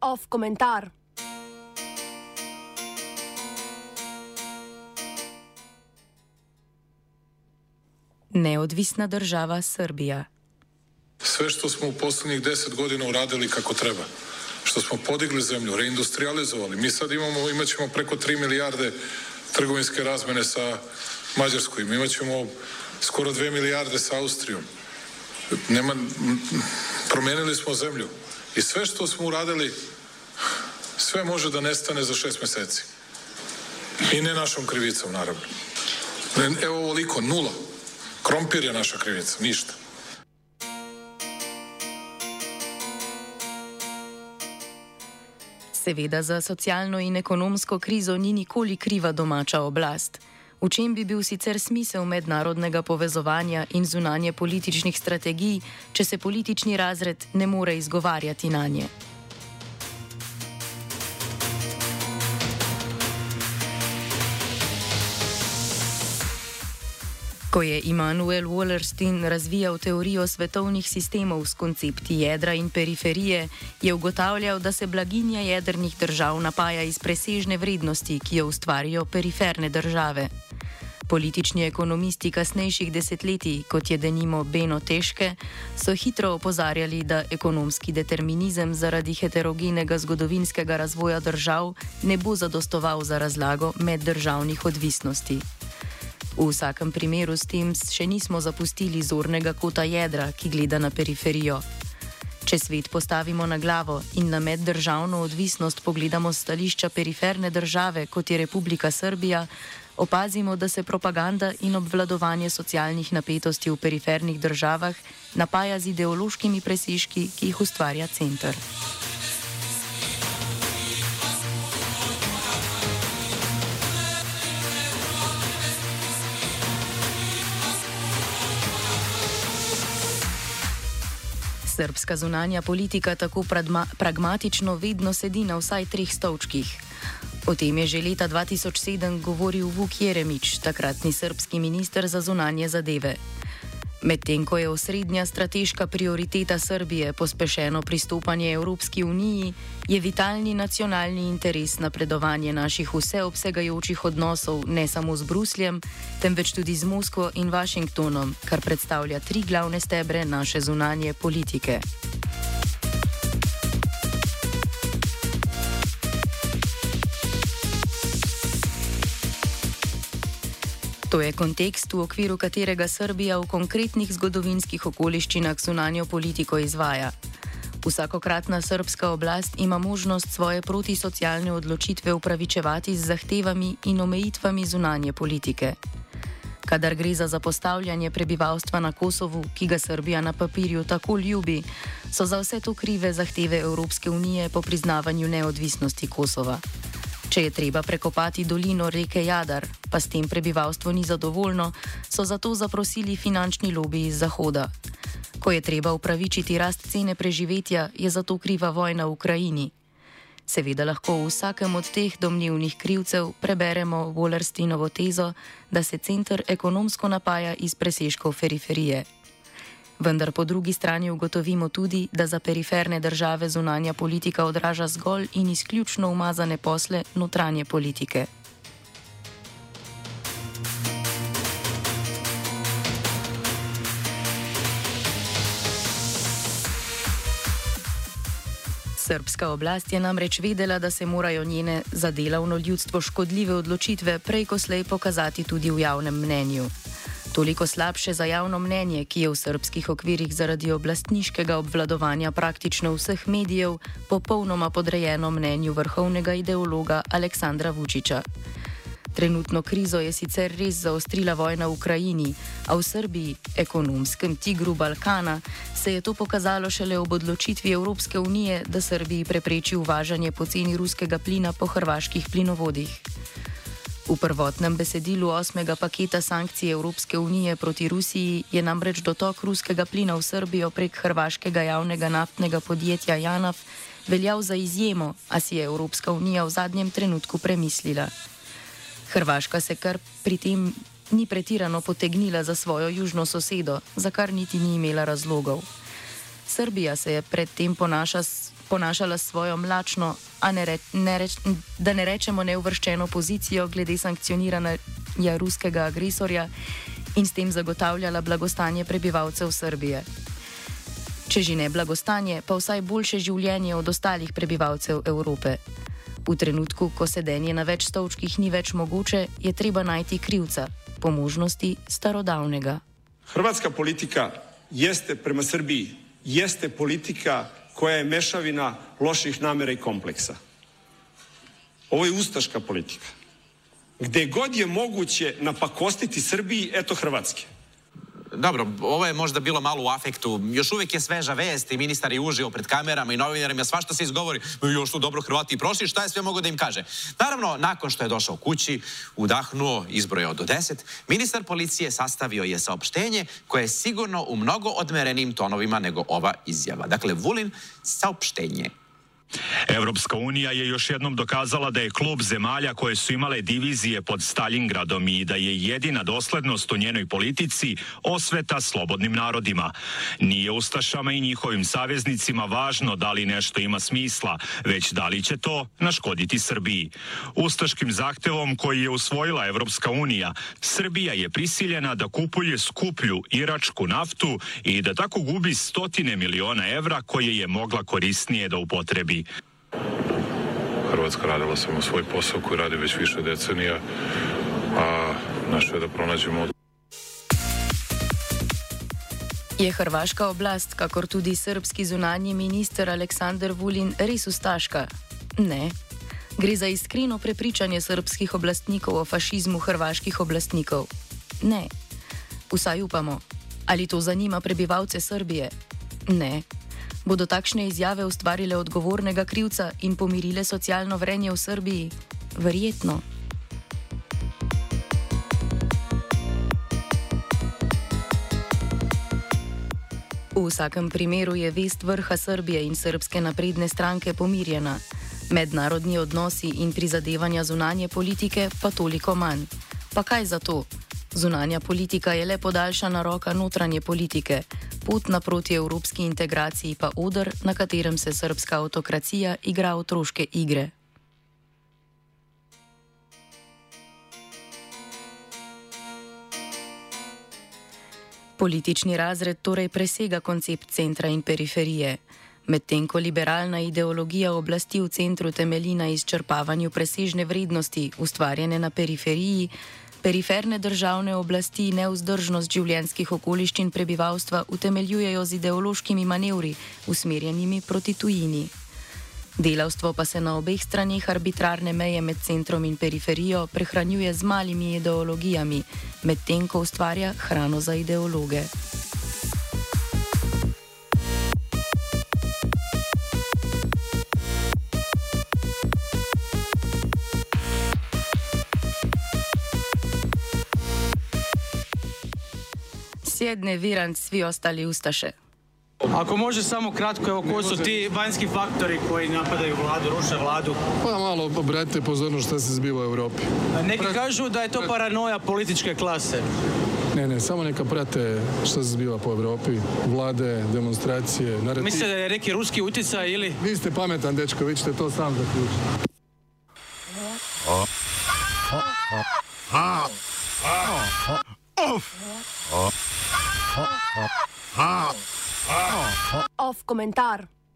Off komentar. Neodvisna država Srbija. Sve što smo u posljednjih deset godina uradili kako treba, što smo podigli zemlju, reindustrializovali, mi sad imamo, imat ćemo preko 3 milijarde trgovinske razmene sa Mađarskom, imat ćemo skoro 2 milijarde sa Austrijom. Nema, promijenili smo zemlju i sve što smo uradili, sve može da nestane za šest meseci. I ne našom krivicom, naravno. Evo ovoliko, nula. Krompir je naša krivica, ništa. Seveda za socialno in ekonomsko krizo ni nikoli kriva domača oblast. V čem bi bil sicer smisel mednarodnega povezovanja in zunanje političnih strategij, če se politični razred ne more izgovarjati na nje? Ko je Immanuel Wallerstein razvijal teorijo svetovnih sistemov s koncepti jedra in periferije, je ugotavljal, da se blaginja jedrnih držav napaja iz presežne vrednosti, ki jo ustvarijo periferne države. Politični ekonomisti kasnejših desetletij, kot je denimo Beno Težke, so hitro opozarjali, da ekonomski determinizem zaradi heterogenega zgodovinskega razvoja držav ne bo zadostoval za razlago meddržavnih odvisnosti. V vsakem primeru s tem še nismo zapustili zornega kota jedra, ki gleda na periferijo. Če svet postavimo na glavo in na meddržavno odvisnost pogledamo stališča periferne države, kot je Republika Srbija, opazimo, da se propaganda in obvladovanje socialnih napetosti v perifernih državah napaja z ideološkimi presežki, ki jih ustvarja center. Srpska zunanja politika tako pragmatično vedno sedi na vsaj treh stolčkih. O tem je že leta 2007 govoril Vuk Jeremič, takratni srpski minister za zunanje zadeve. Medtem ko je osrednja strateška prioriteta Srbije pospešeno pristopanje Evropski uniji, je vitalni nacionalni interes napredovanje naših vseobsegajočih odnosov ne samo z Brusljem, temveč tudi z Moskvo in Washingtonom, kar predstavlja tri glavne stebre naše zunanje politike. To je kontekst, v okviru katerega Srbija v konkretnih zgodovinskih okoliščinah zunanjo politiko izvaja. Vsakokratna srpska oblast ima možnost svoje protisocialne odločitve upravičevati z zahtevami in omejitvami zunanje politike. Kadar gre za zapostavljanje prebivalstva na Kosovu, ki ga Srbija na papirju tako ljubi, so za vse to krive zahteve Evropske unije po priznavanju neodvisnosti Kosova. Če je treba prekopati dolino reke Jadar, pa s tem prebivalstvo ni zadovoljno, so zato zaprosili finančni lobby iz Zahoda. Ko je treba upravičiti rast cene preživetja, je zato kriva vojna v Ukrajini. Seveda lahko v vsakem od teh domnevnih krivcev preberemo Wallersteinovo tezo, da se center ekonomsko napaja iz presežkov periferije. Vendar po drugi strani ugotovimo tudi, da za periferne države zunanja politika odraža zgolj in izključno umazane posle notranje politike. Srpska oblast je namreč vedela, da se morajo njene za delovno ljudstvo škodljive odločitve prej ko slej pokazati tudi v javnem mnenju. Toliko slabše za javno mnenje, ki je v srpskih okvirih zaradi oblastniškega obvladovanja praktično vseh medijev popolnoma podrejeno mnenju vrhovnega ideologa Aleksandra Vučiča. Trenutno krizo je sicer res zaostrila vojna v Ukrajini, a v Srbiji, ekonomskem tigru Balkana, se je to pokazalo šele ob odločitvi Evropske unije, da Srbiji prepreči uvažanje poceni ruskega plina po hrvaških plinovodih. V prvotnem besedilu osmega paketa sankcij Evropske unije proti Rusiji je namreč dotok ruskega plina v Srbijo prek hrvaškega javnega naftnega podjetja Janaf veljal za izjemo, a si je Evropska unija v zadnjem trenutku premislila. Hrvaška se kar pri tem ni pretirano potegnila za svojo južno sosedo, za kar niti ni imela razlogov. Srbija se je predtem ponaša, ponašala svojo mlačno, a ne reč, ne reč, da ne rečemo neuvrščeno pozicijo glede sankcioniranja ruskega agresorja in s tem zagotavljala blagostanje prebivalcev Srbije. Če že ne blagostanje, pa vsaj boljše življenje od ostalih prebivalcev Evrope. V trenutku, ko sedenje na več stolčkih ni več mogoče, je treba najti krivca, po možnosti starodavnega. Hrvatska politika jeste prema Srbiji, jeste politika koja je mešavina loših namera i kompleksa. Ovo je ustaška politika. Gde god je moguće napakostiti Srbiji, eto Hrvatske. Dobro, ovo je možda bilo malo u afektu. Još uvijek je sveža vest i ministar je uživo pred kamerama i novinarima. Svašta se izgovori. Još su dobro Hrvati prošli. Šta je sve mogo da im kaže? Naravno, nakon što je došao kući, udahnuo, izbrojao do deset, ministar policije sastavio je saopštenje koje je sigurno u mnogo odmerenim tonovima nego ova izjava. Dakle, Vulin, saopštenje. Evropska unija je još jednom dokazala da je klub zemalja koje su imale divizije pod Stalingradom i da je jedina doslednost u njenoj politici osveta slobodnim narodima. Nije Ustašama i njihovim saveznicima važno da li nešto ima smisla, već da li će to naškoditi Srbiji. Ustaškim zahtevom koji je usvojila Evropska unija, Srbija je prisiljena da kupuje skuplju iračku naftu i da tako gubi stotine miliona evra koje je mogla korisnije da upotrebi. Hrvatska radila samo svoj posao koji radi već više decenija, a naše je da pronađemo Je hrvaška oblast, kakor tudi srpski zunanji minister Aleksandr Vulin, res ustaška? Ne. Gre za iskreno prepričanje srpskih oblastnikov o fašizmu hrvaških oblastnikov? Ne. Vsaj upamo. Ali to zanima prebivalce Srbije? Ne. Bodo takšne izjave ustvarile odgovornega krivca in pomirile socialno vrenje v Srbiji? Verjetno. V vsakem primeru je vest vrha Srbije in srpske napredne stranke pomirjena. Mednarodni odnosi in prizadevanja zunanje politike pa toliko manj. Pa kaj za to? Zunanja politika je le podaljšana roka notranje politike, pot naproti evropski integraciji pa odr, na katerem se srpska autokracija igra otroške igre. Politični razred torej presega koncept centra in periferije. Medtem ko liberalna ideologija oblasti v centru temelji na izčrpavanju presežne vrednosti, ustvarjene na periferiji, Periferne državne oblasti neuzdržnost življenjskih okoliščin prebivalstva utemeljujejo z ideološkimi manevri, usmerjenimi proti tujini. Delavstvo pa se na obeh straneh arbitrarne meje med centrom in periferijo prehranjuje z malimi ideologijami, medtem ko ustvarja hrano za ideologe. Sjedne Virant, svi ostali Ustaše. Ako može samo kratko, evo koji su ti vanjski faktori koji napadaju vladu, ruše vladu? Pa malo obratite pozornost šta se zbiva u Europi. Neki kažu da je to paranoja političke klase. Ne, ne, samo neka prate šta se zbiva po Europi, vlade, demonstracije, narativ. Mislite da je neki ruski utjecaj ili? Vi ste pametan, dečko, vi ćete to sam zaključiti. Off komentar.